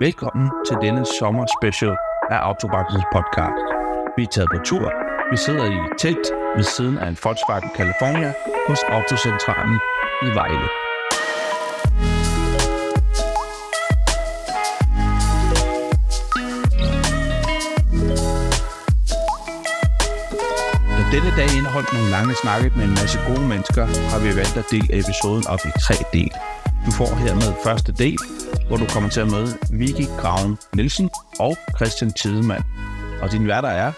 Velkommen til denne sommer special af Autobankens podcast. Vi er taget på tur. Vi sidder i et telt ved siden af en Volkswagen California hos Autocentralen i Vejle. Da denne dag indeholdt nogle lange snakke med en masse gode mennesker, har vi valgt at dele episoden op i tre dele. Du får hermed første del, hvor du kommer til at møde Vicky Graven Nielsen og Christian Tidemann. Og dine værter er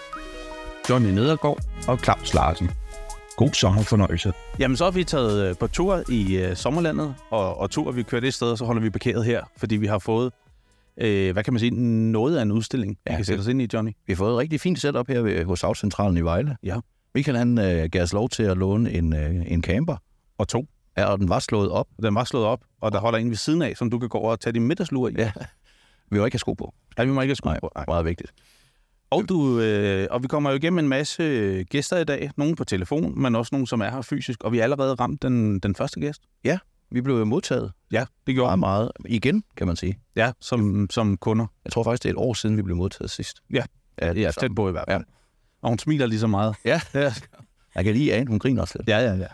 Johnny Nedergaard og Claus Larsen. God sommerfornøjelse. Jamen, så er vi taget øh, på tur i øh, sommerlandet, og, og tur, vi kører det sted, og så holder vi parkeret her, fordi vi har fået, øh, hvad kan man sige, noget af en udstilling, ja, vi kan sætte os ind i, Johnny. Vi har fået et rigtig fint setup her ved, hos Outcentralen i Vejle. Ja. Michael han øh, gav os lov til at låne en, øh, en camper, Og to. Ja, og den var slået op. Den var slået op, og der holder en ved siden af, som du kan gå over og tage din middagslur i. Ja. Vi var ikke have sko på. Nej, vi må ikke have sko Nej, på. Nej. meget vigtigt. Og, du, øh, og vi kommer jo igennem en masse øh, gæster i dag. Nogle på telefon, men også nogle, som er her fysisk. Og vi har allerede ramt den, den første gæst. Vi blev jo modtaget Ja, det gjorde meget, meget igen, kan man sige. Ja, som, som kunder. Jeg tror faktisk, det er et år siden, vi blev modtaget sidst. Ja. ja, Ja, så. tæt på i hvert fald. Ja. Og hun smiler lige så meget. ja. Jeg kan lige ane, hun griner også lidt. Ja, ja, ja.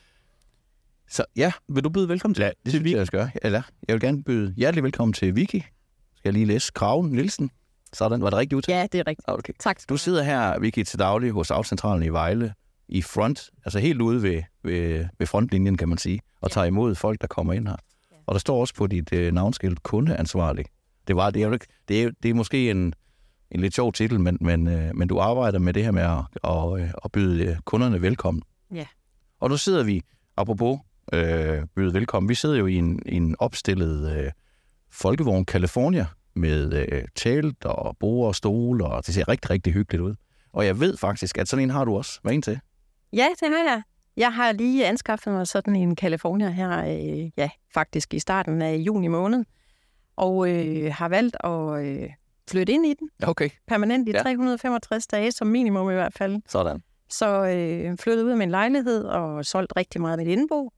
Så ja, Vil du byde velkommen til? ja det synes jeg, jeg skal gøre. Eller, jeg vil gerne byde hjertelig velkommen til Vicky. Skal jeg lige læse Kraven Nielsen? Sådan, var det rigtigt udtalt? Ja, det er rigtigt. Okay. Tak. Du sidder her, Vicky, til daglig hos Outcentralen i Vejle, i front, altså helt ude ved, ved, ved frontlinjen, kan man sige, og Ja. tager imod folk, der kommer ind her. Ja. Og der står også på dit øh, navnskilt kundeansvarlig. Det, var, det, er, det, er, det er måske en, en lidt sjov titel, men, men, øh, men du arbejder med det her med at, at, øh, at byde øh, kunderne velkommen. Ja. Og nu sidder vi, apropos øh, byde velkommen, vi sidder jo i en, en opstillet øh, folkevogn California med øh, telt og bord og stole, og det ser rigtig, rigtig hyggeligt ud. Og jeg ved faktisk, at sådan en har du også. Hvad er en til? Ja, det har jeg. Jeg har lige anskaffet mig sådan en California her, øh, ja, faktisk i starten af juni måned, og øh, har valgt at øh, flytte ind i den Okay. permanent i Ja. ja. 365 dage, som minimum i hvert fald. Sådan. Så øh, flyttet ud af min lejlighed og solgt rigtig meget af mit indbo.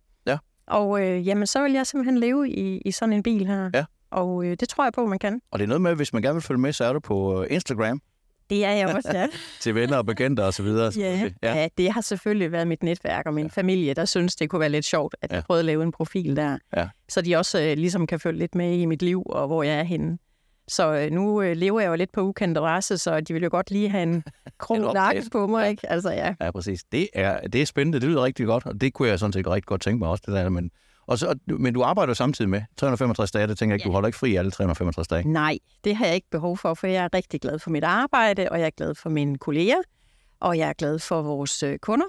Og øh, jamen, så vil jeg simpelthen leve i, i sådan en bil her. Ja. Og øh, det tror jeg på, man kan. Og det er noget med, hvis man gerne vil følge med, så er du på øh, Instagram Det er jeg også, ja. til venner og bekendte og så videre. Ja, ja. ja. det har selvfølgelig været mit netværk og min ja. familie, der synes, det kunne være lidt sjovt, at jeg Ja. prøvede at lave en profil der. Ja. Så de også øh, ligesom kan følge lidt med i mit liv og hvor jeg er henne. Så øh, nu øh, lever jeg jo lidt på ukendt adresse, så de vil jo godt lige have en En kro update. nakke på mig, ikke? Altså, ja. Ja, præcis. Det er, det er spændende. Det lyder rigtig godt, og det kunne jeg sådan set rigtig godt tænke mig også, det der. Men, og så, men du arbejder samtidig med 365 dage, det tænker jeg ikke, Ja. du holder ikke fri alle 365 dage. Nej, det har jeg ikke behov for, for jeg er rigtig glad for mit arbejde, og jeg er glad for mine kolleger, og jeg er glad for vores øh, kunder.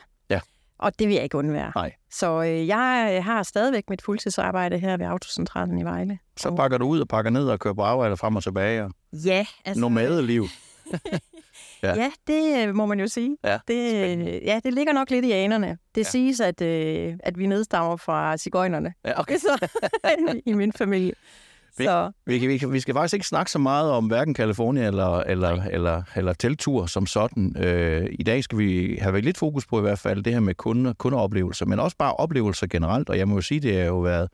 Og det vil jeg ikke undvære. Nej. Så øh, jeg øh, har stadigvæk mit fuldtidsarbejde her ved Autocentralen i Vejle. Så pakker du ud og pakker ned og kører på arbejde frem og tilbage. Og Ja, altså... nomadeliv. Ja. Ja, det øh, må man jo sige. Ja, det, øh, ja, det ligger nok lidt i anerne. Det ja. siges, at, øh, at vi nedstammer fra cigøjnerne Ja, okay. så, i min familie. Vi- Så Vi, vi, vi skal faktisk ikke snakke så meget om hverken California eller, eller, eller, eller teltur som sådan. Øh, I dag skal vi have lidt fokus på i hvert fald det her med kunder, kundeoplevelser, men også bare oplevelser generelt. Og jeg må jo sige, det har jo været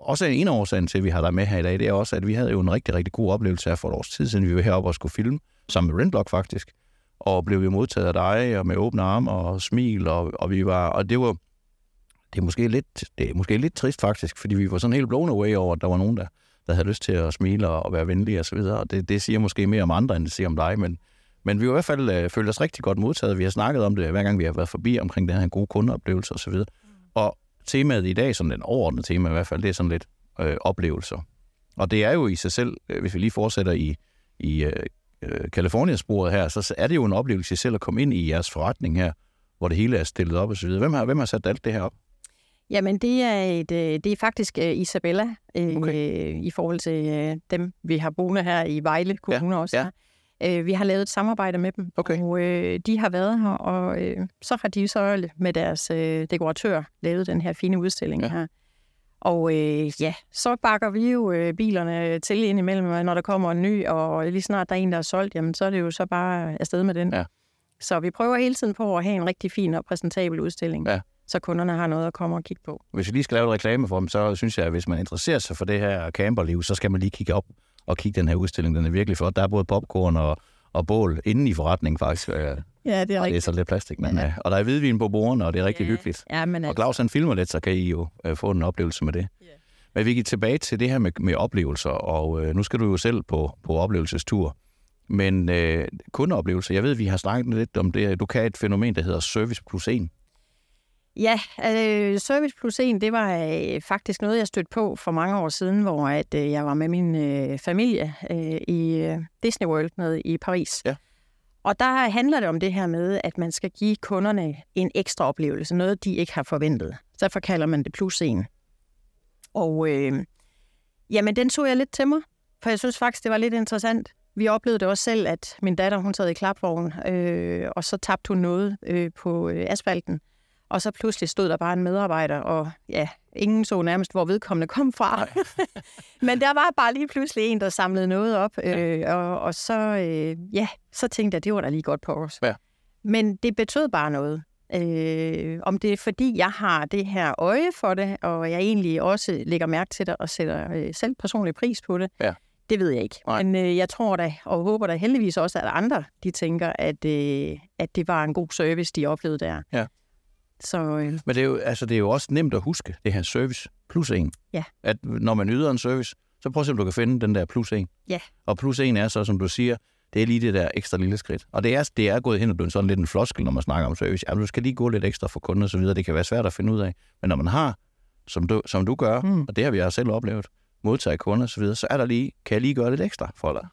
også en af årsagen til, at vi har dig med her i dag, det er også, at vi havde jo en rigtig, rigtig god oplevelse her for et års tid siden. Vi var heroppe og skulle filme sammen med Rentlock faktisk, og blev jo modtaget af dig og med åbne arme og smil, og, og vi var, og det var, det er måske lidt, det er måske lidt trist faktisk, fordi vi var sådan helt blown away over, at der var nogen, der, der havde lyst til at smile og være venlige og så videre. Og det, det siger måske mere om andre, end det siger om dig, men, men vi har i hvert fald øh, følt os rigtig godt modtaget. Vi har snakket om det, hver gang vi har været forbi omkring den her gode kundeoplevelse og så videre. Og temaet i dag, som den overordnede tema i hvert fald, det er sådan lidt øh, oplevelser. Og det er jo i sig selv, øh, hvis vi lige fortsætter i, i øh, øh Kaliforniasporet sporet her, så er det jo en oplevelse i selv at komme ind i jeres forretning her, hvor det hele er stillet op og så videre. Hvem har, hvem har sat alt det her op? Jamen, det er, et, øh, det er faktisk øh, Isabella, øh, Okay. okay. i forhold til øh, dem, vi har boende her i Vejle Kommune også. ja. Øh, vi har lavet et samarbejde med dem, Okay. og øh, de har været her, og øh, så har de så med deres øh, dekoratør lavet den her fine udstilling Ja. ja. her. Og øh, ja, så bakker vi jo øh, bilerne til indimellem, og når der kommer en ny, og lige snart der er en, der er solgt, jamen så er det jo så bare afsted med den. Ja. Så vi prøver hele tiden på at have en rigtig fin og præsentabel udstilling, Ja. Så kunderne har noget at komme og kigge på. Hvis vi lige skal lave et reklame for dem, så synes jeg, at hvis man interesserer sig for det her camperliv, så skal man lige kigge op og kigge den her udstilling. Den er virkelig flot. Der er både popcorn og, og bål inden i forretningen faktisk. Øh, Ja, det er og det er rigtigt. så lidt plastik. Men, ja. Og der er hvidvin på bordene, og det er rigtig Ja. hyggeligt. Ja, men Og altså, Claus han filmer lidt, så kan I jo øh, få en oplevelse med det. Ja. Men vi gik tilbage til det her med, med oplevelser, og øh, nu skal du jo selv på, på oplevelsestur. Men øh, kundeoplevelser, jeg ved, vi har snakket lidt om det. Du kan et fænomen, der hedder service plus en. Ja, øh, Service Plus 1, det var øh, faktisk noget, jeg stødte på for mange år siden, hvor at, øh, jeg var med min øh, familie øh, i øh, Disney World nede i Paris. Ja. Og der handler det om det her med, at man skal give kunderne en ekstra oplevelse, noget de ikke har forventet. Derfor kalder man det plus 1. Og øh, jamen, den tog jeg lidt til mig, for jeg synes faktisk, det var lidt interessant. Vi oplevede det også selv, at min datter, hun sad i klapvognen, øh, og så tabte hun noget øh, på øh, asfalten. Og så pludselig stod der bare en medarbejder, og ja, ingen så nærmest, hvor vedkommende kom fra. Men der var bare lige pludselig en, der samlede noget op, øh, og, og så, øh, ja, så tænkte jeg, det var da lige godt på os. Ja. Men det betød bare noget. Øh, om det er fordi, jeg har det her øje for det, og jeg egentlig også lægger mærke til det og sætter øh, selv personlig pris på det, Ja. det ved jeg ikke. Nej. Men øh, jeg tror da, og håber da heldigvis også, at andre de tænker, at, øh, at det var en god service, de oplevede der. Ja. Så øh, Men det er, jo, altså, det er jo også nemt at huske, det her service plus en. Ja. At når man yder en service, så prøv at se, om du kan finde den der plus en. Ja. Og plus en er så, som du siger, det er lige det der ekstra lille skridt. Og det er, det er gået hen og blevet sådan lidt en floskel, når man snakker om service. Ja, du skal lige gå lidt ekstra for kunder og så videre. Det kan være svært at finde ud af. Men når man har, som du, som du gør, Mm. og det har vi også selv oplevet, modtage kunder og så videre, så er der lige, kan jeg lige gøre lidt ekstra for dig.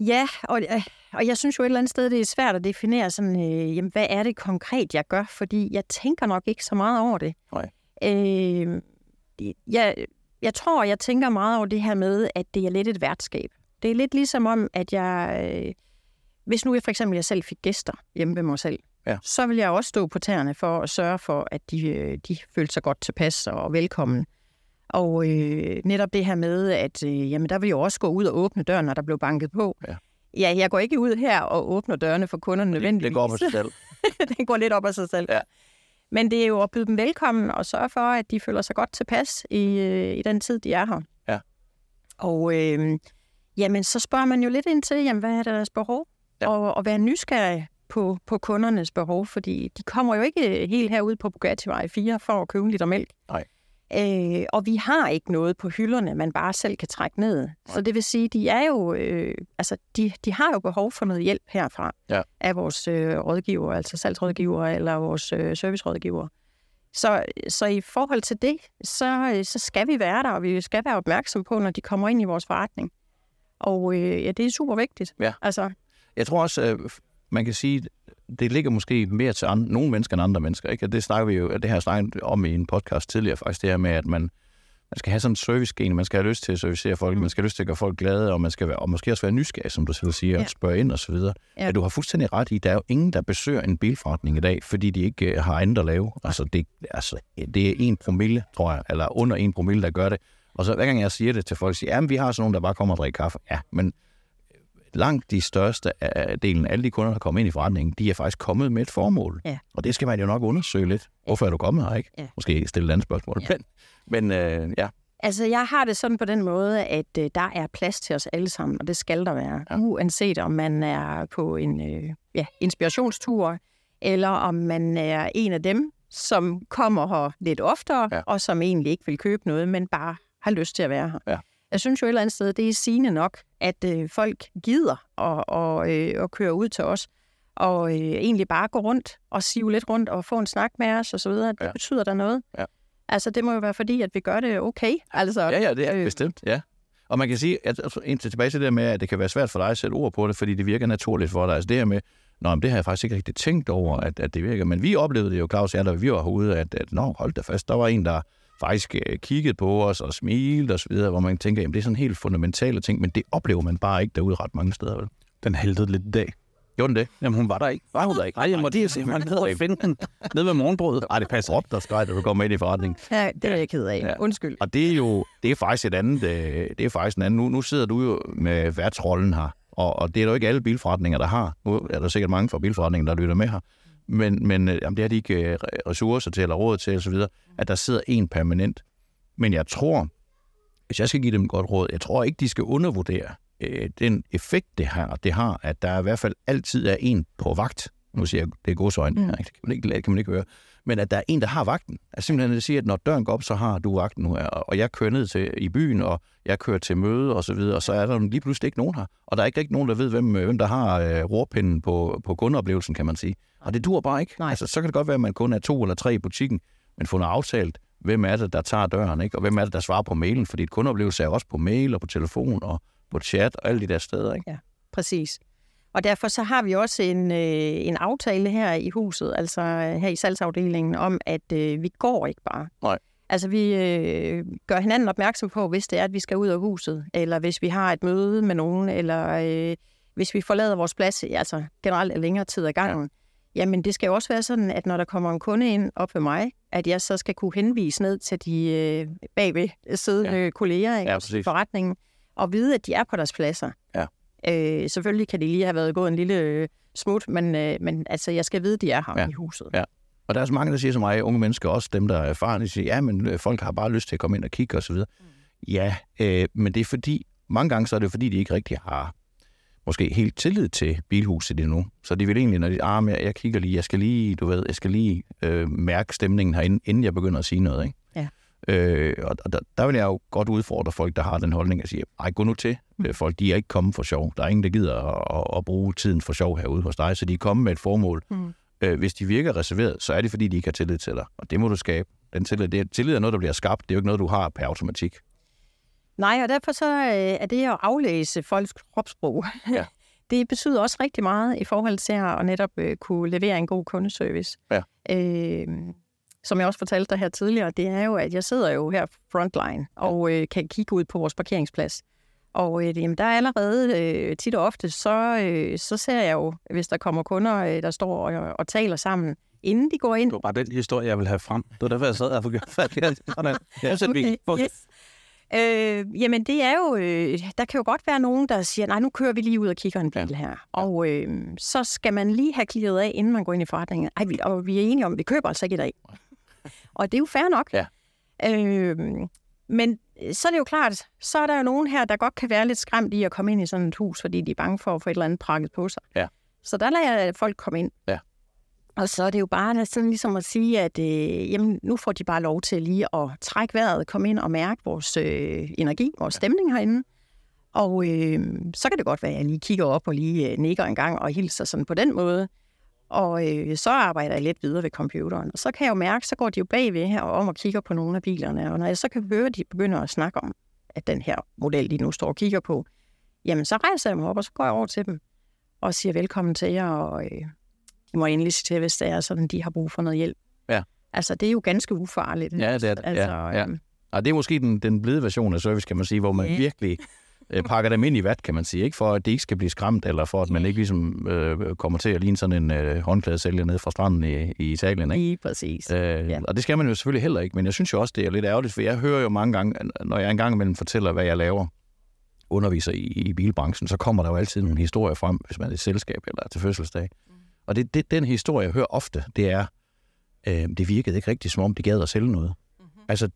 Ja, og, øh, og jeg synes jo et eller andet sted, det er svært at definere sådan, øh, jamen, hvad er det konkret, jeg gør? Fordi jeg tænker nok ikke så meget over det. Nej. Øh, jeg, jeg tror, jeg tænker meget over det her med, at det er lidt et værtskab. Det er lidt ligesom om, at jeg... Øh, hvis nu jeg for eksempel jeg selv fik gæster hjemme ved mig selv, Ja. så vil jeg også stå på tæerne for at sørge for, at de, øh, de følte sig godt tilpas og velkommen. Og øh, netop det her med, at øh, jamen, der vil jeg jo også gå ud og åbne døren, når der blev banket på. Ja. Ja, jeg går ikke ud her og åbner dørene for kunderne Det, nødvendigvis. det går på sig selv. den går lidt op af sig selv. Ja. Men det er jo at byde dem velkommen og sørge for, at de føler sig godt tilpas i, øh, i den tid, de er her. Ja. Og øh, jamen, så spørger man jo lidt ind til, jamen, hvad er deres behov? Ja. Og, og være nysgerrig på, på kundernes behov, fordi de kommer jo ikke helt herud på Bugattivej 4 for at købe en liter mælk. Nej. Øh, og vi har ikke noget på hylderne, man bare selv kan trække ned. Så det vil sige, de er jo, øh, altså, de, de har jo behov for noget hjælp herfra Ja. af vores øh, rådgiver, altså salgsrådgiver eller vores øh, servicerådgiver. Så, så i forhold til det, så, øh, så skal vi være der, og vi skal være opmærksom på, når de kommer ind i vores forretning. Og øh, ja, det er super vigtigt. Ja. Altså, Jeg tror også, øh, man kan sige, det ligger måske mere til andre, nogle mennesker end andre mennesker. Ikke? Og det snakker vi jo, det har jeg snakket om i en podcast tidligere faktisk, det her med, at man, man skal have sådan en service-gen, man skal have lyst til at servicere folk, mm. man skal have lyst til at gøre folk glade, og man skal være, og måske også være nysgerrig, som du selv siger, ja. Ja. og spørge ind og så videre. Ja. Ja. Du har fuldstændig ret i, der er jo ingen, der besøger en bilforretning i dag, fordi de ikke øh, har andet at lave. Altså det, altså, det er en promille, tror jeg, eller under en promille, der gør det. Og så hver gang jeg siger det til folk, siger, at vi har sådan nogen, der bare kommer og drikker kaffe. Ja, men langt de største af delen af alle de kunder, der kommer ind i forretningen, de er faktisk kommet med et formål. Ja. Og det skal man jo nok undersøge lidt. Hvorfor er du kommet her, ikke? Ja. Måske stille et andet spørgsmål. Ja. Men, men øh, ja, Altså, jeg har det sådan på den måde, at øh, der er plads til os alle sammen, og det skal der være. Ja. Uanset om man er på en øh, ja, inspirationstur, eller om man er en af dem, som kommer her lidt oftere, ja. og som egentlig ikke vil købe noget, men bare har lyst til at være her. Ja. Jeg synes jo et eller andet sted, det er sigende nok, at øh, folk gider og, og, øh, og køre ud til os, og øh, egentlig bare gå rundt og sive lidt rundt og få en snak med os og så videre. Det Ja. betyder der noget. Ja. Altså, det må jo være fordi, at vi gør det okay. Altså, ja, ja, det er øh, bestemt, ja. Og man kan sige, at indtil tilbage til det der med, at det kan være svært for dig at sætte ord på det, fordi det virker naturligt for dig. Altså det her med, Nå, men det har jeg faktisk ikke rigtig tænkt over, at, at det virker. Men vi oplevede det jo, Claus jeg, da vi var herude, at, at nå, hold da fast, der var en, der faktisk øh, kiggede på os og smilte og så videre, hvor man tænker, jamen det er sådan helt fundamentale ting, men det oplever man bare ikke derude ret mange steder, vel? Den haltede lidt i dag. Gjorde den det? Jamen, hun var der ikke. Var hun der ikke? Nej, jeg måtte lige se, man ned og finde den nede ved morgenbrødet. Nej, det passer. Råb der skreg, da du kom ind i forretningen. Ja, det er jeg ked af. Ja. Undskyld. Og det er jo det er faktisk et andet, øh, det er faktisk en anden. Nu, nu sidder du jo med værtsrollen her, og, og det er jo ikke alle bilforretninger, der har. Nu er der sikkert mange fra bilforretninger, der lytter med her. Men, men øh, jamen, det har de ikke øh, ressourcer til eller råd til osv., at der sidder en permanent. Men jeg tror, hvis jeg skal give dem et godt råd, jeg tror ikke, de skal undervurdere øh, den effekt, det har, det har, at der i hvert fald altid er en på vagt. Nu siger jeg, det er godsøjne, mm. det, kan man ikke, det kan man ikke høre. Men at der er en, der har vagten. Altså simpelthen at sige, at når døren går op, så har du vagten nu her. Og jeg kører ned til, i byen, og jeg kører til møde og så videre, og så er der lige pludselig ikke nogen her. Og der er ikke rigtig nogen, der ved, hvem, hvem der har øh, rorpinden på, på kundeoplevelsen, kan man sige. Og det dur bare ikke. Nej. Altså, så kan det godt være, at man kun er to eller tre i butikken, men får noget aftalt, hvem er det, der tager døren, ikke? og hvem er det, der svarer på mailen, fordi et kundeoplevelse er også på mail og på telefon og på chat og alle de der steder. Ikke? Ja, præcis. Og derfor så har vi også en, øh, en aftale her i huset, altså øh, her i salgsafdelingen, om at øh, vi går ikke bare. Nej. Altså vi øh, gør hinanden opmærksom på, hvis det er, at vi skal ud af huset, eller hvis vi har et møde med nogen, eller øh, hvis vi forlader vores plads, altså generelt længere tid ad gangen. Ja. Jamen det skal jo også være sådan, at når der kommer en kunde ind op ved mig, at jeg så skal kunne henvise ned til de øh, bagved siddende ja. kolleger ikke, Ja, i præcis. forretningen, og vide, at de er på deres pladser. Ja. Øh, selvfølgelig kan de lige have været gået en lille øh, smut, men, øh, men altså, jeg skal vide, de er her Ja. i huset. Ja. Og der er så mange, der siger til mig, unge mennesker, også dem, der er erfarne, siger, ja, men øh, folk har bare lyst til at komme ind og kigge osv. Mm. Ja, øh, men det er fordi, mange gange så er det fordi, de ikke rigtig har måske helt tillid til bilhuset endnu. Så de vil egentlig, når de, ah, men jeg, jeg kigger lige, jeg skal lige, du ved, jeg skal lige øh, mærke stemningen herinde, inden jeg begynder at sige noget, ikke? Øh, og der, der vil jeg jo godt udfordre folk, der har den holdning og sige, ej, gå nu til. Mm. Folk, de er ikke kommet for sjov. Der er ingen, der gider at, at, at bruge tiden for sjov herude hos dig, så de er kommet med et formål. Mm. Øh, hvis de virker reserveret, så er det, fordi de ikke har tillid til dig. Og det må du skabe. Den tillid, det, tillid er noget, der bliver skabt. Det er jo ikke noget, du har per automatik. Nej, og derfor så øh, er det at aflæse folks kropssprog. Ja. det betyder også rigtig meget i forhold til at netop øh, kunne levere en god kundeservice. Ja. Øh, som jeg også fortalte dig her tidligere, det er jo, at jeg sidder jo her frontline og øh, kan kigge ud på vores parkeringsplads. Og øh, jamen, der er allerede øh, tit og ofte, så, øh, så ser jeg jo, hvis der kommer kunder, øh, der står og, og taler sammen, inden de går ind. Det var bare den historie, jeg vil have frem. Det var derfor, jeg sad og gjort fat i det. Sådan. Ja, så Okay, vi. yes. Øh, jamen, det er jo... Øh, der kan jo godt være nogen, der siger, nej, nu kører vi lige ud og kigger en bil ja. her. Og øh, så skal man lige have klaret af, inden man går ind i forretningen. Ej, vi, og vi er enige om, at vi køber altså ikke i dag. Og det er jo fair nok. Ja. Øh, men så er det jo klart, så er der jo nogen her, der godt kan være lidt skræmt i at komme ind i sådan et hus, fordi de er bange for at få et eller andet prakket på sig. Ja. Så der lader jeg folk komme ind. Ja. Og så er det jo bare sådan ligesom at sige, at øh, jamen, nu får de bare lov til lige at trække vejret, komme ind og mærke vores øh, energi, vores ja. stemning herinde. Og øh, så kan det godt være, at jeg lige kigger op og lige øh, nikker en gang og hilser sådan på den måde. Og øh, så arbejder jeg lidt videre ved computeren. Og så kan jeg jo mærke, så går de jo bagved her og om og kigger på nogle af bilerne. Og når jeg så kan høre, at de begynder at snakke om, at den her model, de nu står og kigger på, jamen så rejser jeg mig op, og så går jeg over til dem og siger velkommen til jer, og øh, de må endelig sige til, hvis det er sådan, de har brug for noget hjælp. Ja. Altså, det er jo ganske ufarligt. Ja, det er det. Altså, Ja, ja. øhm, Og det er måske den, den blide version af service, kan man sige, hvor man Ja. virkelig øh, pakker dem ind i vat, kan man sige, ikke? for at de ikke skal blive skræmt, eller for at man ikke ligesom øh, kommer til at ligne sådan en øh, håndklædesælger nede fra stranden i, i Italien. Ikke? Lige præcis. Øh, Ja. Og det skal man jo selvfølgelig heller ikke, men jeg synes jo også, det er lidt ærgerligt, for jeg hører jo mange gange, når jeg engang imellem fortæller, hvad jeg laver, underviser i, i bilbranchen, så kommer der jo altid nogle historier frem, hvis man er i selskab eller er til fødselsdag. Mm. Og det, det, den historie, jeg hører ofte, det er, øh, det virkede ikke rigtigt, som om de gad at sælge noget. Mm-hmm. Altså,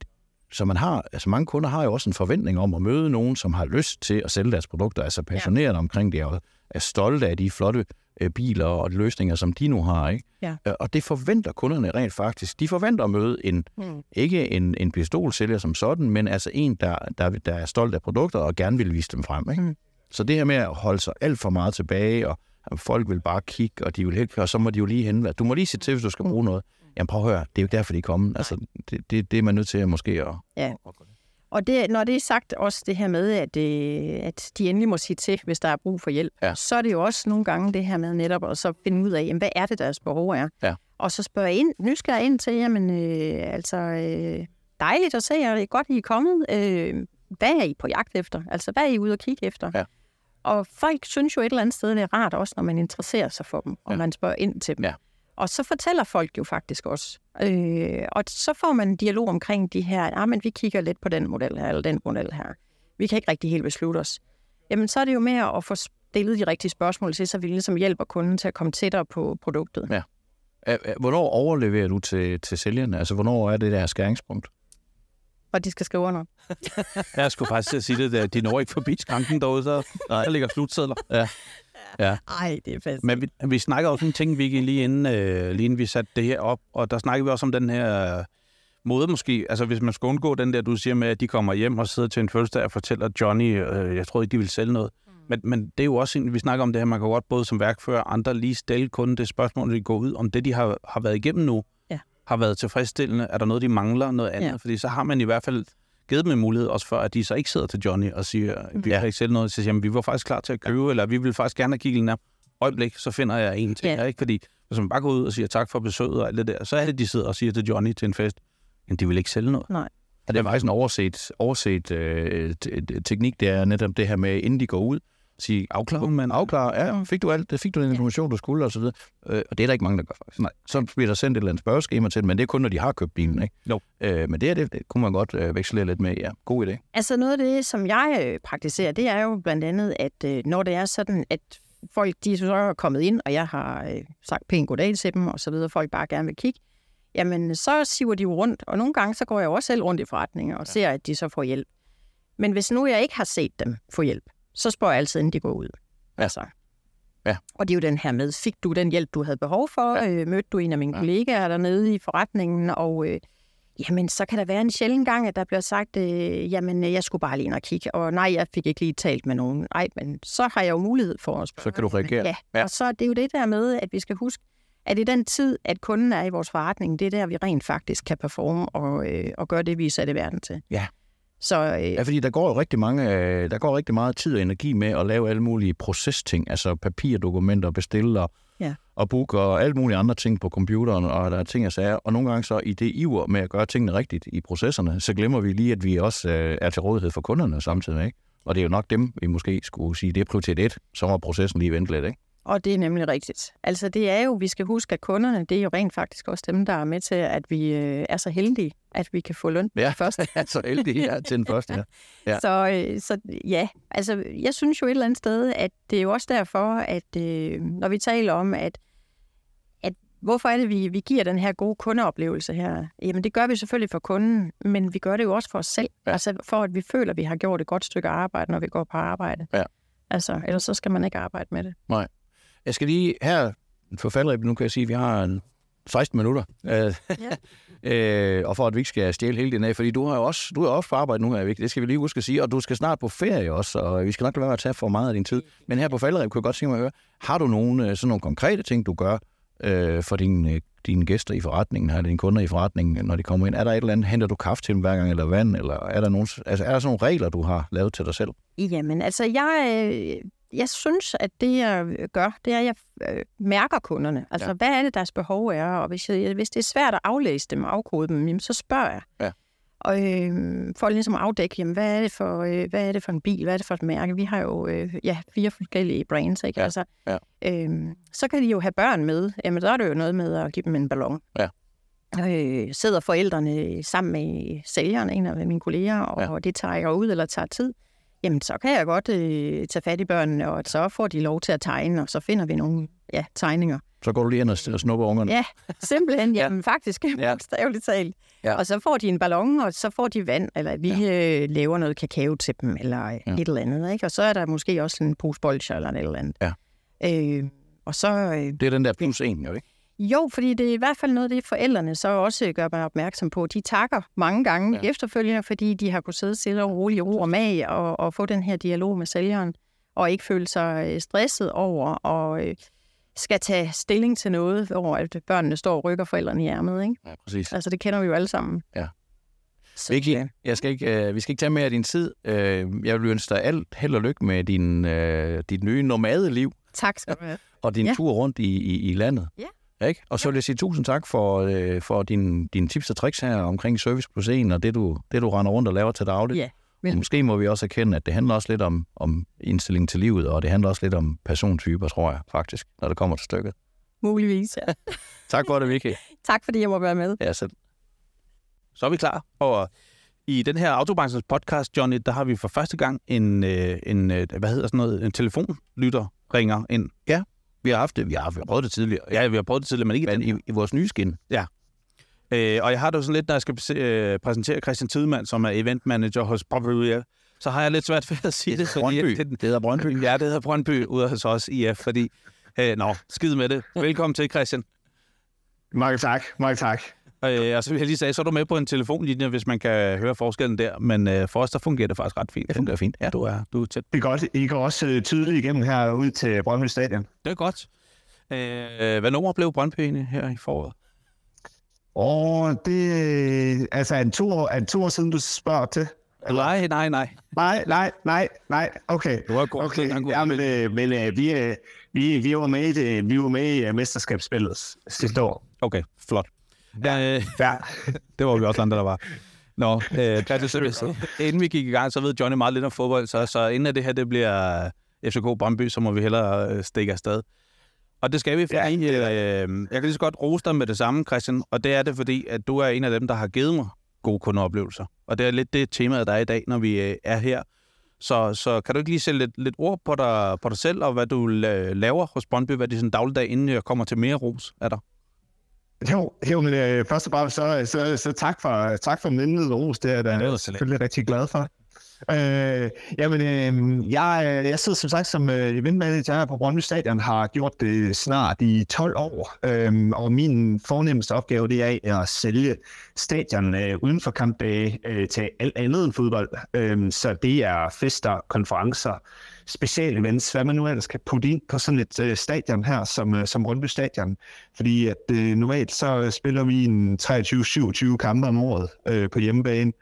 så man har, altså mange kunder har jo også en forventning om at møde nogen, som har lyst til at sælge deres produkter, altså passionerede ja. omkring det, og er stolte af de flotte øh, biler og løsninger, som de nu har. Ikke? Ja. Øh, Og det forventer kunderne rent faktisk. De forventer at møde en, Mm. ikke en, en pistolsælger som sådan, men altså en, der, der, der er stolt af produkter og gerne vil vise dem frem. Ikke? Mm. Så det her med at holde sig alt for meget tilbage, og folk vil bare kigge, og de vil helt, og så må de jo lige henvende. Du må lige se til, hvis du skal bruge noget. Jamen prøv at høre, det er jo ikke derfor, de er kommet. Altså, det, det, det er man nødt til at måske at... Ja. Og det, når det er sagt også det her med, at, øh, at de endelig må sige til, hvis der er brug for hjælp, Ja. så er det jo også nogle gange det her med netop at så finde ud af, jamen, hvad er det, deres behov er. Ja. Og så spørge ind, nysgerrig ind til, jamen øh, altså, øh, dejligt at se jer, det er godt, I er kommet. Øh, hvad er I på jagt efter? Altså, hvad er I ude at kigge efter? Ja. Og folk synes jo et eller andet sted, det er rart også, når man interesserer sig for dem, og Ja. man spørger ind til dem. Ja. Og så fortæller folk jo faktisk også. Øh, og så får man en dialog omkring de her, ah, men vi kigger lidt på den model her, eller den model her. Vi kan ikke rigtig helt beslutte os. Jamen, så er det jo mere at få stillet de rigtige spørgsmål til, så vi ligesom hjælper kunden til at komme tættere på produktet. Ja. Hvornår overleverer du til, til sælgerne? Altså, hvornår er det der skæringspunkt? og de skal skrive under. Jeg skulle faktisk til at sige det, der. de når ikke forbi skranken derude, så der ligger slutsedler. Ja. Ja. Ej, det er fast. Men vi, vi snakker også om en ting, Vicky, lige inden, øh, lige inden vi satte det her op, og der snakker vi også om den her øh, måde måske, altså hvis man skal undgå den der, du siger med, at de kommer hjem og sidder til en fødselsdag og fortæller Johnny, øh, jeg tror ikke, de vil sælge noget. Mm. Men, men det er jo også, en, vi snakker om det her, man kan godt både som værkfører og andre lige stille kunden det spørgsmål, de går ud, om det, de har, har været igennem nu, Ja. har været tilfredsstillende. Er der noget, de mangler, noget andet? Ja. Fordi så har man i hvert fald givet dem en mulighed også for, at de så ikke sidder til Johnny og siger, vi kan ikke sælge noget, så siger, jamen, vi var faktisk klar til at købe, eller vi vil faktisk gerne have kigget nær. Øjeblik, så finder jeg en til Ja. ikke? Fordi hvis man bare går ud og siger tak for besøget og alt det der, så er det, de sidder og siger til Johnny til en fest, jamen, de vil ikke sælge noget. Nej. Ja, det er faktisk en overset, overset øh, te- te- teknik, det er netop det her med, inden de går ud, sige, afklar, man- afklar, ja, fik du alt, det fik du den information, du skulle, og så videre. Øh, og det er der ikke mange, der gør faktisk. Nej. Så bliver der sendt et eller andet spørgeskema til dem, men det er kun, når de har købt bilen, ikke? Jo. Øh, men det, her, det, det kunne man godt øh, veksle lidt med, ja. God idé. Altså noget af det, som jeg øh, praktiserer, det er jo blandt andet, at øh, når det er sådan, at folk de så er kommet ind, og jeg har øh, sagt pænt goddag til dem, og så videre, folk bare gerne vil kigge, jamen så siver de jo rundt, og nogle gange så går jeg jo også selv rundt i forretninger og ser, at de så får hjælp. Men hvis nu jeg ikke har set dem få hjælp, så spørger jeg altid, inden de går ud. Ja. Altså. Ja. Og det er jo den her med, fik du den hjælp, du havde behov for? Ja. Øh, mødte du en af mine Ja. kollegaer dernede i forretningen? Og øh, jamen, så kan der være en sjælden gang, at der bliver sagt, øh, jamen, øh, jeg skulle bare lige ind og kigge. Og nej, jeg fik ikke lige talt med nogen. Nej, men så har jeg jo mulighed for at spørge. Så kan du reagere. Ja, Ja. og så er det jo det der med, at vi skal huske, at i den tid, at kunden er i vores forretning, det er der, vi rent faktisk kan performe og, øh, og gøre det, vi er sat i verden til. Ja. Så øh, Ja, fordi der går jo rigtig mange, øh, der går rigtig meget tid og energi med at lave alle mulige procesting, altså papirdokumenter, bestille og, Ja. og booke og alle mulige andre ting på computeren, og der er ting og sager. Og nogle gange så i det iver med at gøre tingene rigtigt i processerne, så glemmer vi lige, at vi også øh, er til rådighed for kunderne samtidig, ikke? Og det er jo nok dem, vi måske skulle sige, det er prioritet 1, så må processen lige vente lidt, ikke? Og det er nemlig rigtigt. Altså det er jo, vi skal huske, at kunderne, det er jo rent faktisk også dem, der er med til, at vi øh, er så heldige, at vi kan få løn Ja, først. så heldig her til den første her. Ja. Så, øh, så ja, altså jeg synes jo et eller andet sted, at det er jo også derfor, at øh, når vi taler om, at, at hvorfor er det, vi, vi giver den her gode kundeoplevelse her? Jamen det gør vi selvfølgelig for kunden, men vi gør det jo også for os selv. Ja. Ja. Altså for at vi føler, at vi har gjort et godt stykke arbejde, når vi går på arbejde. Ja. Altså, ellers så skal man ikke arbejde med det. Jeg skal lige her for faldrebet, nu kan jeg sige, at vi har en 16 minutter. Øh, øh, og for at vi ikke skal stjæle hele din af, fordi du har jo også, du er også på arbejde nu her, Vicky. det skal vi lige huske at sige, og du skal snart på ferie også, og vi skal nok lade være med at tage for meget af din tid. Men her på faldrebet kunne jeg godt tænke mig at høre, har du nogle, øh, sådan nogle konkrete ting, du gør øh, for dine, øh, dine gæster i forretningen, her, dine kunder i forretningen, når de kommer ind? Er der et eller andet, henter du kaffe til dem hver gang, eller vand, eller er der, nogle, altså, er der sådan nogle regler, du har lavet til dig selv? Jamen, altså, jeg, øh, jeg synes, at det, jeg gør, det er, at jeg øh, mærker kunderne. Altså, Ja. hvad er det, deres behov er? Og hvis, jeg, hvis det er svært at aflæse dem og afkode dem, jamen, så spørger jeg. Ja. Og øh, for ligesom at afdække, jamen, hvad, er det for, øh, hvad er det for en bil? Hvad er det for et mærke? Vi har jo øh, ja, fire forskellige brands, ikke? Ja. Altså, Ja. øh, så kan de jo have børn med. Jamen, så er det jo noget med at give dem en ballon. Ja. Øh, sidder forældrene sammen med sælgeren, en af mine kolleger, og Ja. det tager ud eller tager tid, jamen så kan jeg godt øh, tage fat i børnene, og så får de lov til at tegne, og så finder vi nogle ja, tegninger. Så går du lige ind og snupper ungerne. Ja, simpelthen, Ja. jamen faktisk, Ja. bogstaveligt talt. Ja. Og så får de en ballon, og så får de vand, eller vi ja. øh, laver noget kakao til dem, eller Ja. ja. et eller andet. Ikke? Og så er der måske også en pose bolcher eller et eller andet. Ja. Øh, og så, øh, Det er den der plus en, jo ikke? Jo, fordi det er i hvert fald noget, det forældrene så også gør mig opmærksom på. De takker mange gange Ja. ja. efterfølgende, fordi de har kunnet sidde stille og roligt i ro og mag og, og få den her dialog med sælgeren, og ikke føle sig øh, stresset over og øh, skal tage stilling til noget, hvor at børnene står og rykker forældrene i ærmet. Ikke? Ja, præcis. Altså, det kender vi jo alle sammen. Ja. Så, Vicky, øh, jeg skal ikke, øh, vi skal ikke tage mere af din tid. Øh, jeg vil ønske dig alt held og lykke med din, øh, dit nye nomadeliv tak skal du have. og din ja. Ja. tur rundt i, i, i landet. Ja. Ikke? Og så vil jeg sige tusind tak for, øh, for din, dine tips og tricks her omkring Service Plus 1 og det du, det, du render rundt og laver til dagligt. Ja, Og måske må vi også erkende, at det handler også lidt om, om indstilling til livet, og det handler også lidt om persontyper, tror jeg faktisk, når det kommer til stykket. Muligvis, ja. Tak for det, Vicky. tak fordi jeg må være med. Ja, selv. Så er vi klar. Og i den her Autobranchens podcast, Johnny, der har vi for første gang en, øh, en øh, hvad hedder sådan noget, en telefonlytter ringer ind. Vi har haft det. Vi har, vi har prøvet det tidligere. Ja, vi har prøvet det tidligere, men ikke Men den i, i vores nye skin. Øh, og jeg har det jo sådan lidt, når jeg skal øh, præsentere Christian Tidemand, som er event manager hos Brøndby IF, så har jeg lidt svært ved at sige det. fordi Brøndby. Det, Det hedder Brøndby. Ja, det hedder Brøndby ude hos os IF, fordi... Øh, nå, skid med det. Velkommen til, Christian. Mange tak, mange tak. Øh, og så vil jeg lige sige, så er du med på en telefonlinje, hvis man kan høre forskellen der. Men øh, for os, der fungerer det faktisk ret fint. Det fungerer fint. Ja. Du er, du er tæt. Det er godt. I går også øh, tydeligt igennem her ud til Brøndby Stadion. Det er godt. Øh, hvad nummer blev Brøndby egentlig her i foråret? Og det øh, altså er en to, år, en to år siden, du spørger til? Nej, nej, nej. Nej, nej, nej, nej. Okay. Du var god. Okay, god. ja, men, øh, men øh, vi, øh, vi, vi var med i, det, vi var med i uh, mesterskabsspillet sidste år. Okay, flot. Ja. Øh, Ja, det var vi også andre, der var. Nå, øh, inden vi gik i gang, så ved Johnny meget lidt om fodbold, så, så inden at det her det bliver FCK Brøndby, så må vi hellere øh, stikke afsted. Og det skal vi, fordi Ja, øh, jeg kan lige så godt rose dig med det samme, Christian, og det er det, fordi at du er en af dem, der har givet mig gode kundeoplevelser. Og det er lidt det tema, der er i dag, når vi øh, er her. Så, så kan du ikke lige sætte lidt, lidt ord på dig, på dig selv, og hvad du la- laver hos Brøndby, hvad det er sådan dagligdag, inden jeg kommer til mere ros af dig? Jo, jo men øh, først og fremmest, så, så, så tak for, tak for mindet ros. Det er jeg da selvfølgelig rigtig glad for. Øh, jamen, øh, jeg, jeg sidder som sagt som øh, event manager her på Brøndby Stadion, har gjort det snart i 12 år, øh, og min fornemmeste opgave det er at sælge stadion øh, uden for kampdage øh, til alt andet end fodbold. Øh, så det er fester, konferencer, specialevents, hvad man nu ellers kan putte ind på sådan et øh, stadion her, som, øh, som Rundby Stadion. Fordi at øh, normalt så øh, spiller vi en 23-27 kampe om året øh, på hjemmebane,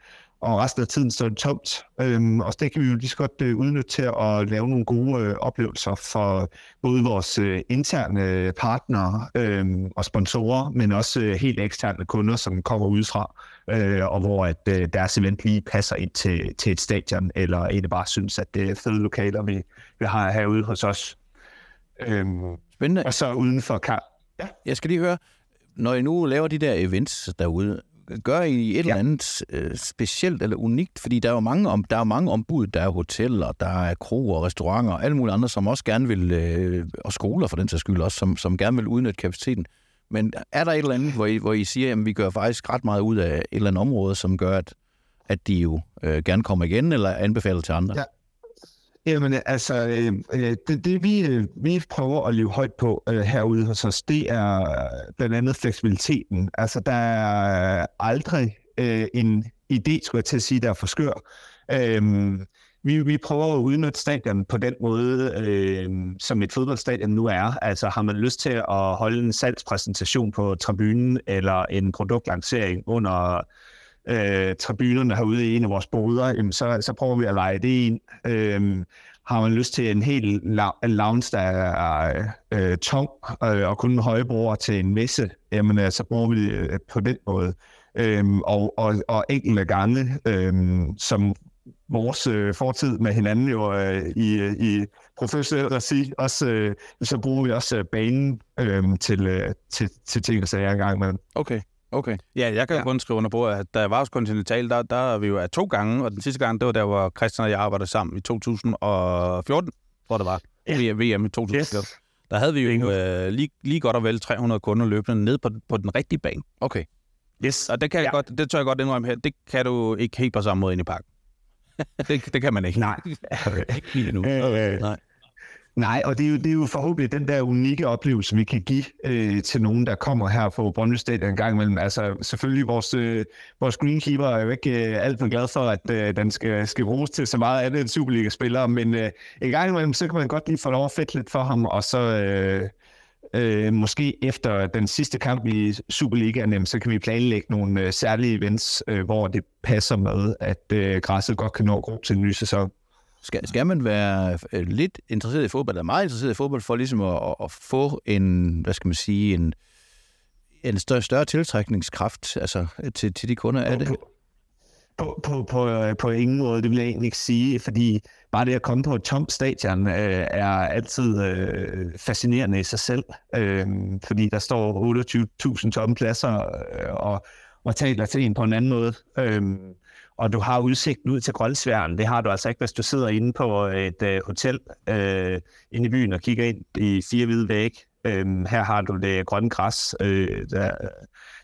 og resten af tiden står det tomt. Øhm, og det kan vi jo lige så godt øh, udnytte til at lave nogle gode øh, oplevelser for både vores øh, interne partnere øh, og sponsorer, men også øh, helt eksterne kunder, som kommer udefra, øh, og hvor at øh, deres event lige passer ind til, til et stadion, eller egentlig bare synes, at det er fede lokaler, vi, vi har herude hos os. Øhm, Spændende. og så uden for kamp. Jeg skal lige høre, når I nu laver de der events derude, gør I et ja. eller andet øh, specielt eller unikt? Fordi der er jo mange, om, der er mange ombud. Der er hoteller, der er kroer, restauranter og alle mulige andre, som også gerne vil, øh, og skoler for den sags skyld også, som, som gerne vil udnytte kapaciteten. Men er der et eller andet, hvor I, hvor I siger, at vi gør faktisk ret meget ud af et eller andet område, som gør, at, at de jo øh, gerne kommer igen, eller anbefaler til andre? Ja. Jamen altså, øh, øh, det, det vi, øh, vi prøver at leve højt på øh, herude hos os, det er blandt andet fleksibiliteten. Altså, der er aldrig øh, en idé, skulle jeg til at sige, der er for skør. Øh, vi, vi prøver at udnytte stadion på den måde, øh, som et fodboldstadion nu er. Altså har man lyst til at holde en salgspræsentation på tribunen, eller en produktlancering under øh, tribunerne herude i en af vores boder, jamen, så, så prøver vi at lege det ind. Øh, har man lyst til en helt la- lounge, der er øh, tung øh, og kun højbroer til en messe, jamen øh, så bruger vi det øh, på den måde. Øhm, og, og, og enkelte gange, øhm, som vores øh, fortid med hinanden jo øh, i, i professionel regi, også, øh, så bruger vi også øh, banen øh, til, øh, til, til ting og sager engang imellem. Okay, okay. Ja, jeg kan ja. Kun skrive under på, at da jeg var hos Continental, der, der er vi jo af to gange, og den sidste gang, det var der, hvor Christian og jeg arbejdede sammen i 2014, tror det var. Ja. VM i 2014. Yes. Der havde vi jo øh, lige, lige godt og vel 300 kunder løbende ned på, på den rigtige bane. Okay. Yes. Og det, kan jeg Ja. godt, det tør jeg godt indrømme her, det kan du ikke helt på samme måde ind i parken. det, det kan man ikke. Nej. Ikke lige nu. Øh, Nej. Nej, og det er, jo, det er jo forhåbentlig den der unikke oplevelse, vi kan give øh, til nogen, der kommer her på Brøndby Stadion en gang imellem. Altså selvfølgelig, vores, øh, vores greenkeeper er jo ikke øh, alt for glad for, at øh, den skal, skal bruges til så meget andet end Superliga-spillere, men øh, en gang imellem, så kan man godt lige få lov at fedte lidt for ham, og så øh, øh, måske efter den sidste kamp i Superligaen, så kan vi planlægge nogle øh, særlige events, øh, hvor det passer med, at øh, græsset godt kan nå at gro til en ny sæson. Skal, skal man være øh, lidt interesseret i fodbold, eller meget interesseret i fodbold, for ligesom at, at, at få en, hvad skal man sige, en, en større, større tiltrækningskraft altså, til, til de kunder? Er det? På, på, på, øh, på, ingen måde, det vil jeg egentlig ikke sige, fordi bare det at komme på et tomt stadion øh, er altid øh, fascinerende i sig selv, øh, fordi der står 28.000 tomme pladser øh, og, og taler til en på en anden måde. Øh, og du har udsigten ud til Grønsværen. Det har du altså ikke, hvis du sidder inde på et øh, hotel øh, inde i byen og kigger ind i fire hvide vægge. Øh, her har du det grønne græs, øh, der,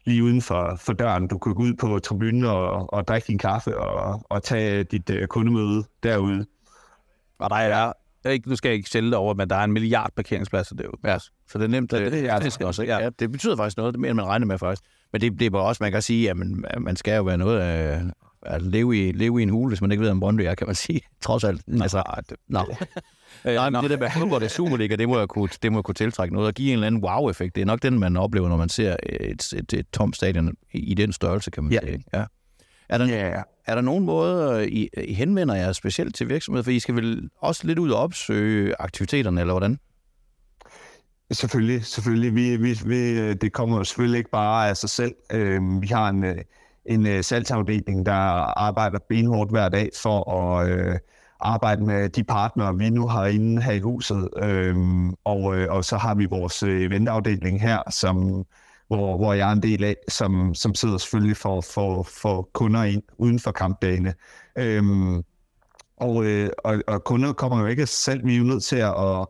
lige uden for, for døren. Du kunne gå ud på tribunen og, og drikke din kaffe og, og tage dit uh, kundemøde derude. Og der er, ikke, nu skal jeg ikke sælge over, men der er en milliard parkeringspladser derude. Ja, så det er nemt. Så det, det, er det, skal også, ja. ja. det betyder faktisk noget, det mere end man regner med faktisk. Men det, det er også, man kan sige, at man, man skal jo være noget af, at leve i, leve i en hule, hvis man ikke ved, om Brøndby er, kan man sige. Trods alt. Nå. Altså, det, nå. Nej, men det der med Hamburg, det Superliga, det må, jeg kunne, det må jeg kunne tiltrække noget og give en eller anden wow-effekt. Det er nok den, man oplever, når man ser et, et, et tomt stadion i, den størrelse, kan man ja. sige. Ja. Er der, ja. er der nogen måde, I, I henvender jer specielt til virksomheder? For I skal vel også lidt ud og opsøge aktiviteterne, eller hvordan? Selvfølgelig, selvfølgelig. Vi, vi, vi, det kommer selvfølgelig ikke bare af sig selv. Øh, vi har en, en salgsafdeling, der arbejder benhårdt hver dag for at øh, arbejde med de partnere, vi nu har inde her i huset. Øhm, og, øh, og så har vi vores øh, eventafdeling her, som hvor, hvor jeg er en del af, som, som sidder selvfølgelig for, for, for kunder ind uden for kampdagene. Øhm, og, øh, og, og kunder kommer jo ikke selv, vi er jo nødt til at, at,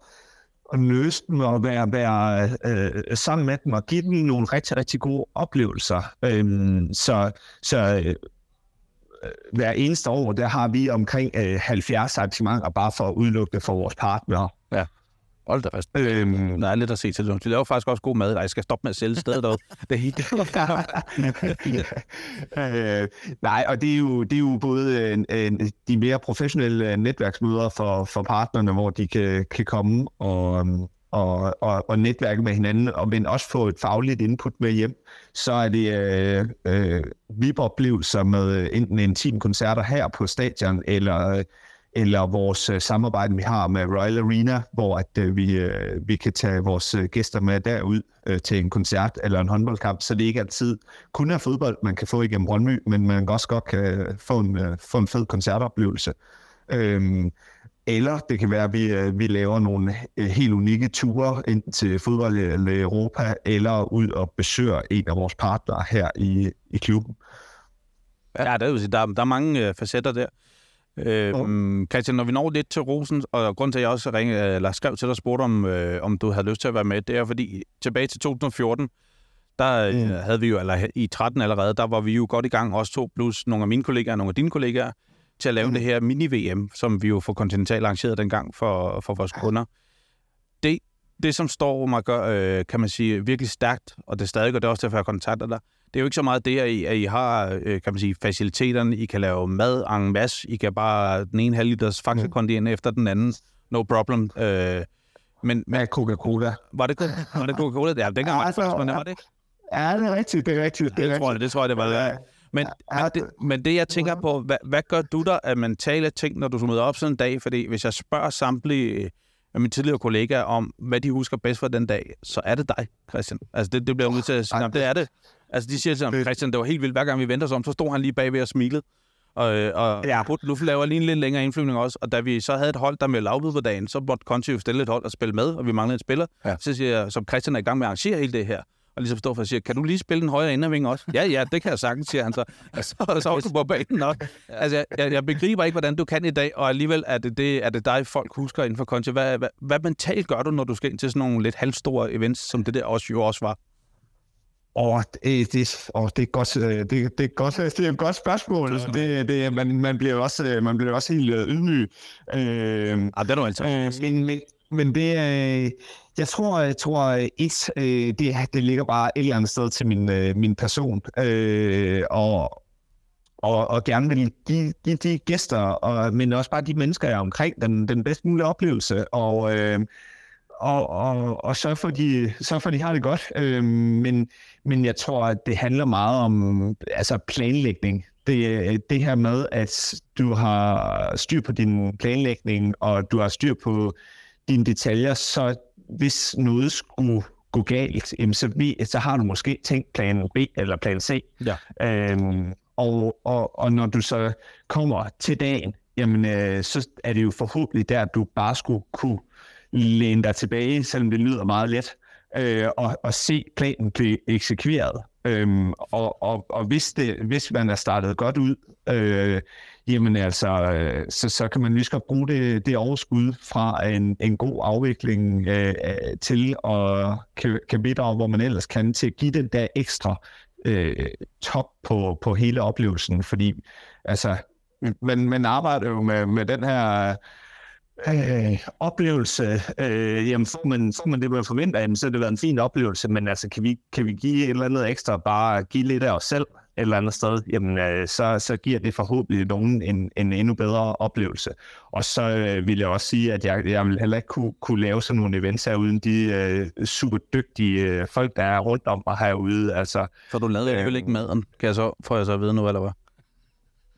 at løse dem og være, være øh, sammen med dem og give dem nogle rigtig, rigtig gode oplevelser. Øhm, så så øh, hver eneste år, der har vi omkring øh, 70 arrangementer bare for at udelukke for vores partnere. Ja. Hold da fast. Øhm, der er lidt at se til. De laver faktisk også god mad. Nej, jeg skal stoppe med at sælge stedet derude. Det er helt... øh, nej, og det er jo, det er jo både en, en, de mere professionelle netværksmøder for, for partnerne, hvor de kan, kan komme og, og, og, og netværke med hinanden, og men også få et fagligt input med hjem. Så er det øh, øh, VIP-oplevelser med øh, enten en koncerter her på stadion, eller øh, eller vores øh, samarbejde, vi har med Royal Arena, hvor at, øh, vi, øh, vi kan tage vores øh, gæster med derud øh, til en koncert eller en håndboldkamp, så det ikke altid kun er fodbold, man kan få igennem Brøndby, men man også godt kan få en, øh, få en fed koncertoplevelse. Øh, eller det kan være, at vi, øh, vi laver nogle øh, helt unikke ture ind til fodbold eller Europa, eller ud og besøger en af vores partnere her i, i klubben. Ja, det er, der, der er mange øh, facetter der. Øh, oh. Christian, når vi når lidt til Rosen, og grund til, at jeg også ringe, eller skrev til dig og spurgte, om, øh, om du havde lyst til at være med, det er fordi tilbage til 2014, der mm. havde vi jo, eller i 13 allerede, der var vi jo godt i gang, også to, plus nogle af mine kollegaer og nogle af dine kollegaer, til at lave mm. det her mini-VM, som vi jo for Continental arrangerede dengang for, for vores kunder. Det, det, som står mig gør, øh, kan man sige, virkelig stærkt, og det er stadig, og det er også derfor, jeg kontakter dig, det er jo ikke så meget det, at I, at I har, øh, kan man sige, faciliteterne. I kan lave mad en masse. I kan bare den ene halv liters faxe mm. efter den anden. No problem. Øh, men, men Coca-Cola. Var det, var det Coca-Cola? Ja, dengang altså, var det, var det Ja, det er rigtigt, det er rigtigt. Det, det, tror, jeg, det tror jeg, det var. Ja. Men, ja, men, det, men det, jeg tænker på, hvad, hvad gør du der af mentale ting, når du møder op sådan en dag? Fordi hvis jeg spørger samtlige af mine tidligere kollegaer om, hvad de husker bedst fra den dag, så er det dig, Christian. Altså, det, det bliver jeg nødt til at sige. Det er det. Altså, de siger ham, Christian, det var helt vildt. Hver gang vi venter så om, så stod han lige bagved og smilede. Og, øh, og ja. nu laver lige en lidt længere indflyvning også. Og da vi så havde et hold, der med afbud på dagen, så måtte Conti jo stille et hold og spille med, og vi manglede en spiller. Ja. Så siger jeg, som Christian er i gang med at arrangere hele det her, og ligesom står for at sige, kan du lige spille den højre inderving også? Ja, ja, det kan jeg sagtens, siger han så. Altså, så, så er du på banen nok. Altså, jeg, jeg, begriber ikke, hvordan du kan i dag, og alligevel er det, det, er det dig, folk husker inden for Conti. Hvad, hvad, hvad mentalt gør du, når du skal ind til sådan nogle lidt halvstore events, som det der også jo også var? Og det, det, og det, er godt, øh, det, det, er godt, det er et godt spørgsmål. Det, det, man, man, bliver også, øh, man bliver også helt øh, ydmyg. Øh, ja, det er du altså. Øh, men, men, men det er... Jeg tror, jeg tror et, øh, det, det ligger bare et eller andet sted til min, øh, min person. Øh, og, og, og gerne vil give, give de gæster, og, men også bare de mennesker, jeg er omkring, den, den bedst mulige oplevelse. Og, øh, og, og, og sørge for, at de, sørge for, at de har det godt. Øh, men, men jeg tror, at det handler meget om altså planlægning. Det, det her med, at du har styr på din planlægning, og du har styr på dine detaljer, så hvis noget skulle gå galt, jamen så, så har du måske tænkt plan B eller plan C. Ja. Øhm, og, og, og når du så kommer til dagen, jamen øh, så er det jo forhåbentlig der, at du bare skulle kunne læne dig tilbage, selvom det lyder meget let, øh, og, og se planen blive eksekveret. Øhm, og, og, og hvis, det, hvis man er startet godt ud, øh, jamen altså, øh, så, så kan man lige så bruge det, det overskud fra en, en god afvikling øh, øh, til at kan, kan bidrage, hvor man ellers kan, til at give den der ekstra øh, top på, på hele oplevelsen, fordi altså, man, man arbejder jo med, med den her øh, oplevelse, øh, jamen får man, får man det, man forventer, jamen, så har det været en fin oplevelse, men altså, kan vi, kan vi give et eller andet ekstra, bare give lidt af os selv? Eller andet sted, jamen, øh, så, så giver det forhåbentlig nogen en, en endnu bedre oplevelse. Og så øh, vil jeg også sige, at jeg, jeg vil heller ikke kunne, kunne lave sådan nogle events her, uden de øh, super dygtige øh, folk, der er rundt om mig herude. Altså, Så du lavede alligevel ikke maden, kan jeg så, får jeg så at vide nu, eller hvad?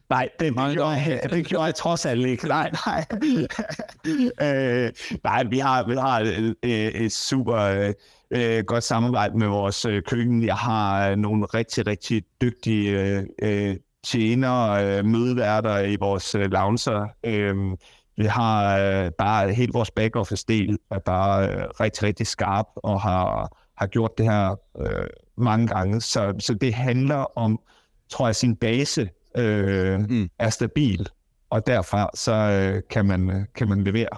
Nej, det, det, gjorde, jeg, det gjorde jeg trods alt ikke. Nej, nej. øh, nej, vi har, vi har et, et super øh, godt samarbejde med vores øh, køkken. Jeg har øh, nogle rigtig, rigtig dygtige øh, tjenere, øh, mødeværter i vores øh, lounger. Øh, vi har øh, bare hele vores back-office-del er bare øh, rigtig, rigtig skarp og har, har gjort det her øh, mange gange. Så, så det handler om, tror jeg, sin base øh, mm. er stabil, og derfra så øh, kan, man, kan man levere.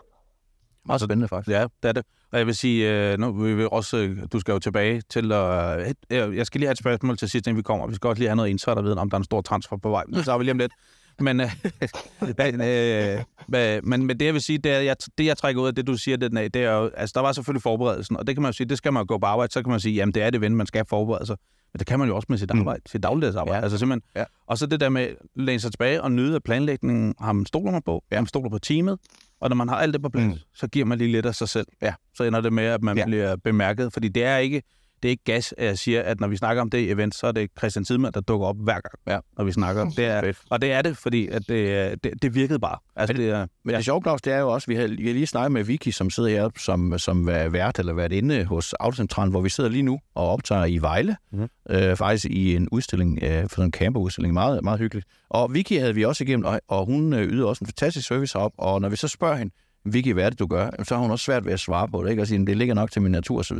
Meget spændende faktisk. Ja, det er det. Og jeg vil sige, øh, nu vil vi også, øh, du skal jo tilbage til, at, øh, jeg skal lige have et spørgsmål til sidst, inden vi kommer. Vi skal også lige have noget insiderviden, om der er en stor transfer på vej. Så har vi lige om lidt. Men, øh, øh, øh, men, men det, jeg vil sige, det, er, jeg, det jeg trækker ud af det, du siger, det, det er jo, altså der var selvfølgelig forberedelsen, og det kan man jo sige, det skal man jo gå på arbejde, så kan man sige, jamen det er det ven, man skal forberede sig. Men det kan man jo også med sit arbejde, mm. sit dagligdagsarbejde. Ja. Altså simpelthen. Ja. Og så det der med at læne sig tilbage og nyde af planlægningen, har man stoler man på, ja. man stoler på teamet, og når man har alt det på plads, mm. så giver man lige lidt af sig selv. Ja. Så ender det med, at man ja. bliver bemærket, fordi det er ikke det er ikke gas, at jeg siger, at når vi snakker om det event, så er det Christian Tidemand, der dukker op hver gang, ja. når vi snakker. Det er, og det er det, fordi at det, det, det virkede bare. Altså, men det, er, men ja. det sjove, Claus, det er jo også, vi har, vi har lige snakket med Vicky, som sidder her som, som vært eller været inde hos Autocentralen, hvor vi sidder lige nu og optager i Vejle, mm. øh, faktisk i en udstilling, øh, for en camperudstilling, meget, meget hyggeligt. Og Vicky havde vi også igennem, og, og hun øh, yder også en fantastisk service op, og når vi så spørger hende, Vicky, hvad er det, du gør? Så har hun også svært ved at svare på det, ikke? Og sige, det ligger nok til min natur osv.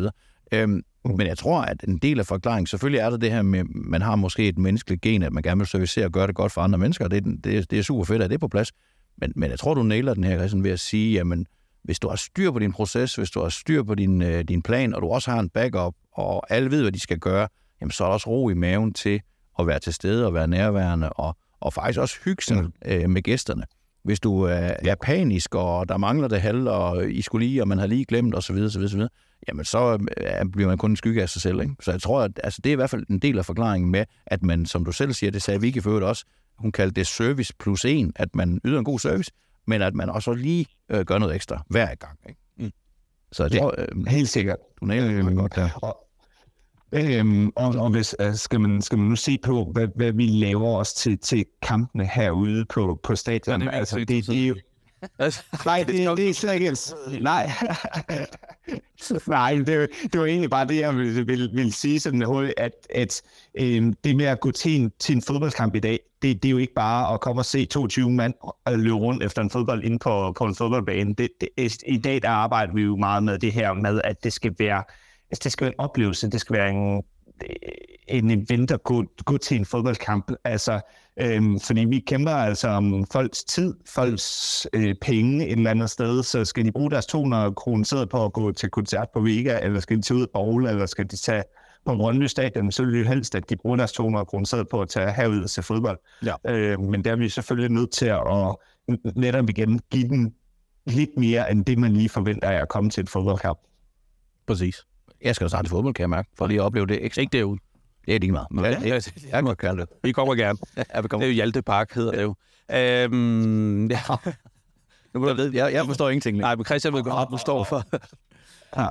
Øhm, men jeg tror, at en del af forklaringen, selvfølgelig er der det her med, man har måske et menneskeligt gen, at man gerne vil servicere og gøre det godt for andre mennesker, det, det, det er super fedt, at det er på plads. Men, men jeg tror, du nailer den her, Christian, ved at sige, jamen, hvis du har styr på din proces, hvis du har styr på din, øh, din plan, og du også har en backup, og alle ved, hvad de skal gøre, jamen, så er der også ro i maven til at være til stede og være nærværende, og, og faktisk også hygge sig mm. øh, med gæsterne. Hvis du øh, er panisk, og der mangler det halve, og I skulle lige, og man har lige glemt, osv., osv., osv., jamen så øh, bliver man kun en skygge af sig selv. Ikke? Så jeg tror, at altså, det er i hvert fald en del af forklaringen med, at man, som du selv siger, det sagde Vicky for også, hun kaldte det service plus en, at man yder en god service, men at man også lige øh, gør noget ekstra hver gang. Ikke? Mm. Så jeg tror, øh, helt sikkert. Du nævner det godt der. Og, Øhm, og, og hvis, uh, skal, man, skal man nu se på, hvad, hvad vi laver os til, til kampene herude på, på stadion? Ja, det, altså, det, det, det er jo, Nej, det, det er slet ikke... Nej. Nej, det, det var egentlig bare det, jeg ville, ville, ville sige sådan hurtigt, at, at øh, det med at gå til en, til en fodboldkamp i dag, det, det er jo ikke bare at komme og se 22 mand løbe rundt efter en fodbold inde på, på en fodboldbane. Det, det, I dag der arbejder vi jo meget med det her med, at det skal være, altså, det skal være en oplevelse, det skal være en, en event at gå, gå til en fodboldkamp. Altså, øhm, fordi vi kæmper altså om folks tid, folks øh, penge et eller andet sted, så skal de bruge deres 200 kroner på at gå til koncert på Vega, eller skal de tage ud på Aarhus, eller skal de tage på Brøndby Stadion, så vil det jo helst, at de bruger deres 200 kroner på at tage herud og se fodbold. Ja. Øh, men der er vi selvfølgelig nødt til at netop igen give den lidt mere, end det man lige forventer af at komme til et fodboldkamp. Præcis. Jeg skal jo starte fodbold, kan jeg mærke, for lige at opleve det ekstra. Ikke derude. Det er lige meget. Ja, jeg, jeg, jeg, jeg kan det. Vi kommer gerne. ja, vi kommer. Det er jo Hjalte Park, hedder det jo. Øhm, ja. Nu må du vide, jeg, jeg forstår ingenting. Nej, men Christian vil godt, du står for. ja.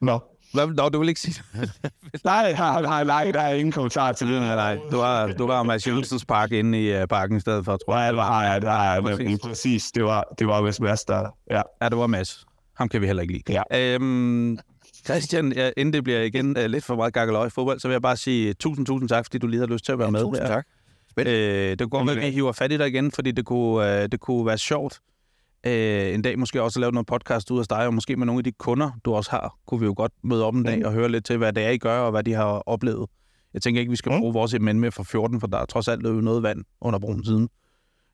Nå. Nå, du vil ikke sige nej, nej, nej, nej, der er ingen kommentar til det. Nej, nej. Du var, du var Mads Jønsens park inde i uh, parken i stedet for, tror jeg. Ja, det var, ja, det var, præcis. præcis. Det var, det var Mads, der, ja. Ja, det var Mads. Ham kan vi heller ikke lide. Ja. Øhm, Christian, ja, inden det bliver igen uh, lidt for meget gakkeløg i fodbold, så vil jeg bare sige tusind, tusind tak, fordi du lige har lyst til at være ja, med. Tusind tak. Øh, det kunne godt være, at vi hiver fat i dig igen, fordi det kunne, uh, det kunne være sjovt. Uh, en dag måske også at lave noget podcast ud af dig, og måske med nogle af de kunder, du også har, kunne vi jo godt møde op en dag og høre lidt til, hvad det er, I gør, og hvad de har oplevet. Jeg tænker ikke, vi skal bruge vores mænd med fra 14, for der er trods alt løbet noget vand under broen siden.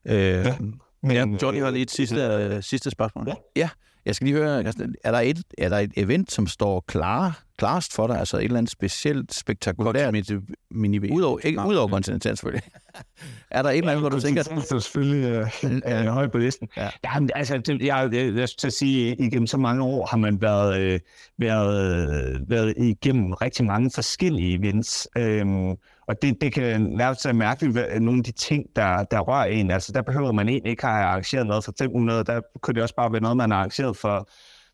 Uh, ja. Men, ja, Johnny har lige et sidste, uh, sidste spørgsmål. Ja. ja. Jeg skal lige høre, er der, et, er der et event, som står klar, klarest for dig? Altså et eller andet specielt spektakulært? Mini Udover, ikke, udover kontinental selvfølgelig. er der et eller andet, hvor du tænker... Det er selvfølgelig øh, øh, højt på listen. Ja. Ja, altså, det, jeg, jeg, jeg skal sige, igennem så mange år har man været, øh, været, været igennem rigtig mange forskellige events. Øhm, og det, det kan nærmest være mærkeligt, nogle af de ting, der, der rører en. Altså, der behøver man egentlig ikke have arrangeret noget for 500. Der kunne det også bare være noget, man har arrangeret for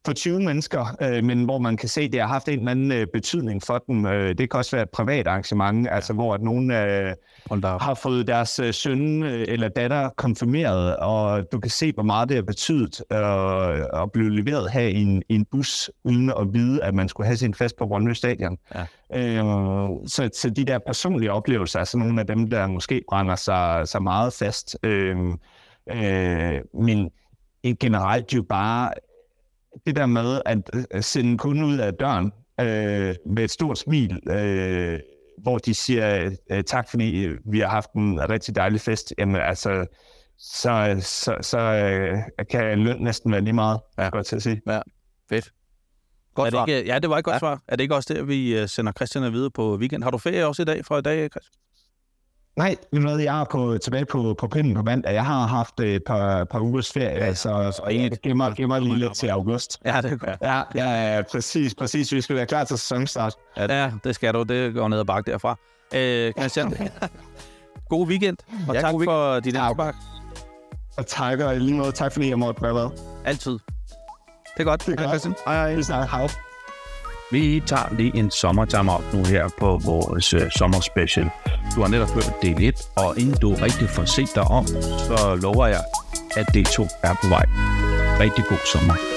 for 20 mennesker, øh, men hvor man kan se, at det har haft en eller anden øh, betydning for dem. Øh, det kan også være et privat arrangement, altså hvor at nogen øh, har fået deres øh, søn øh, eller datter konfirmeret, og du kan se, hvor meget det har betydet øh, at blive leveret her i en, i en bus, uden at vide, at man skulle have sin fest på Brøndby Stadion. Ja. Øh, så, så de der personlige oplevelser er sådan nogle af dem, der måske brænder sig, sig meget fast. Øh, øh, men generelt jo bare det der med at øh, sende kunden ud af døren øh, med et stort smil, øh, hvor de siger øh, tak, fordi øh, vi har haft en rigtig dejlig fest, jamen altså, så, så, så øh, kan løn næsten være lige meget, ja. godt til at sige. Ja, fedt. Godt er det ikke, ja, det var et godt ja. svar. Er det ikke også der, vi sender Christian videre på weekend? Har du ferie også i dag fra i dag, Christian? Nej, noget, jeg er på, tilbage på, på pinden på mandag. Jeg har haft et par, par ugers ferie, ja, så, så jeg gemmer, gemmer lige lidt til august. Ja, det er godt. Ja, ja, ja, præcis, præcis. Vi skal være klar til sæsonstart. Ja, det skal du. Det går ned og bakke derfra. Øh, Christian, god weekend, og ja, tak god for dit indspark. Og tak, og lige måde tak, fordi jeg måtte være med. Altid. Det er godt. Det er godt. Christian. Hej, hej. Vi tager lige en sommertime op nu her på vores øh, sommerspecial. Du har netop hørt del 1, og inden du rigtig får set dig om, så lover jeg, at del 2 er på vej. Rigtig god sommer.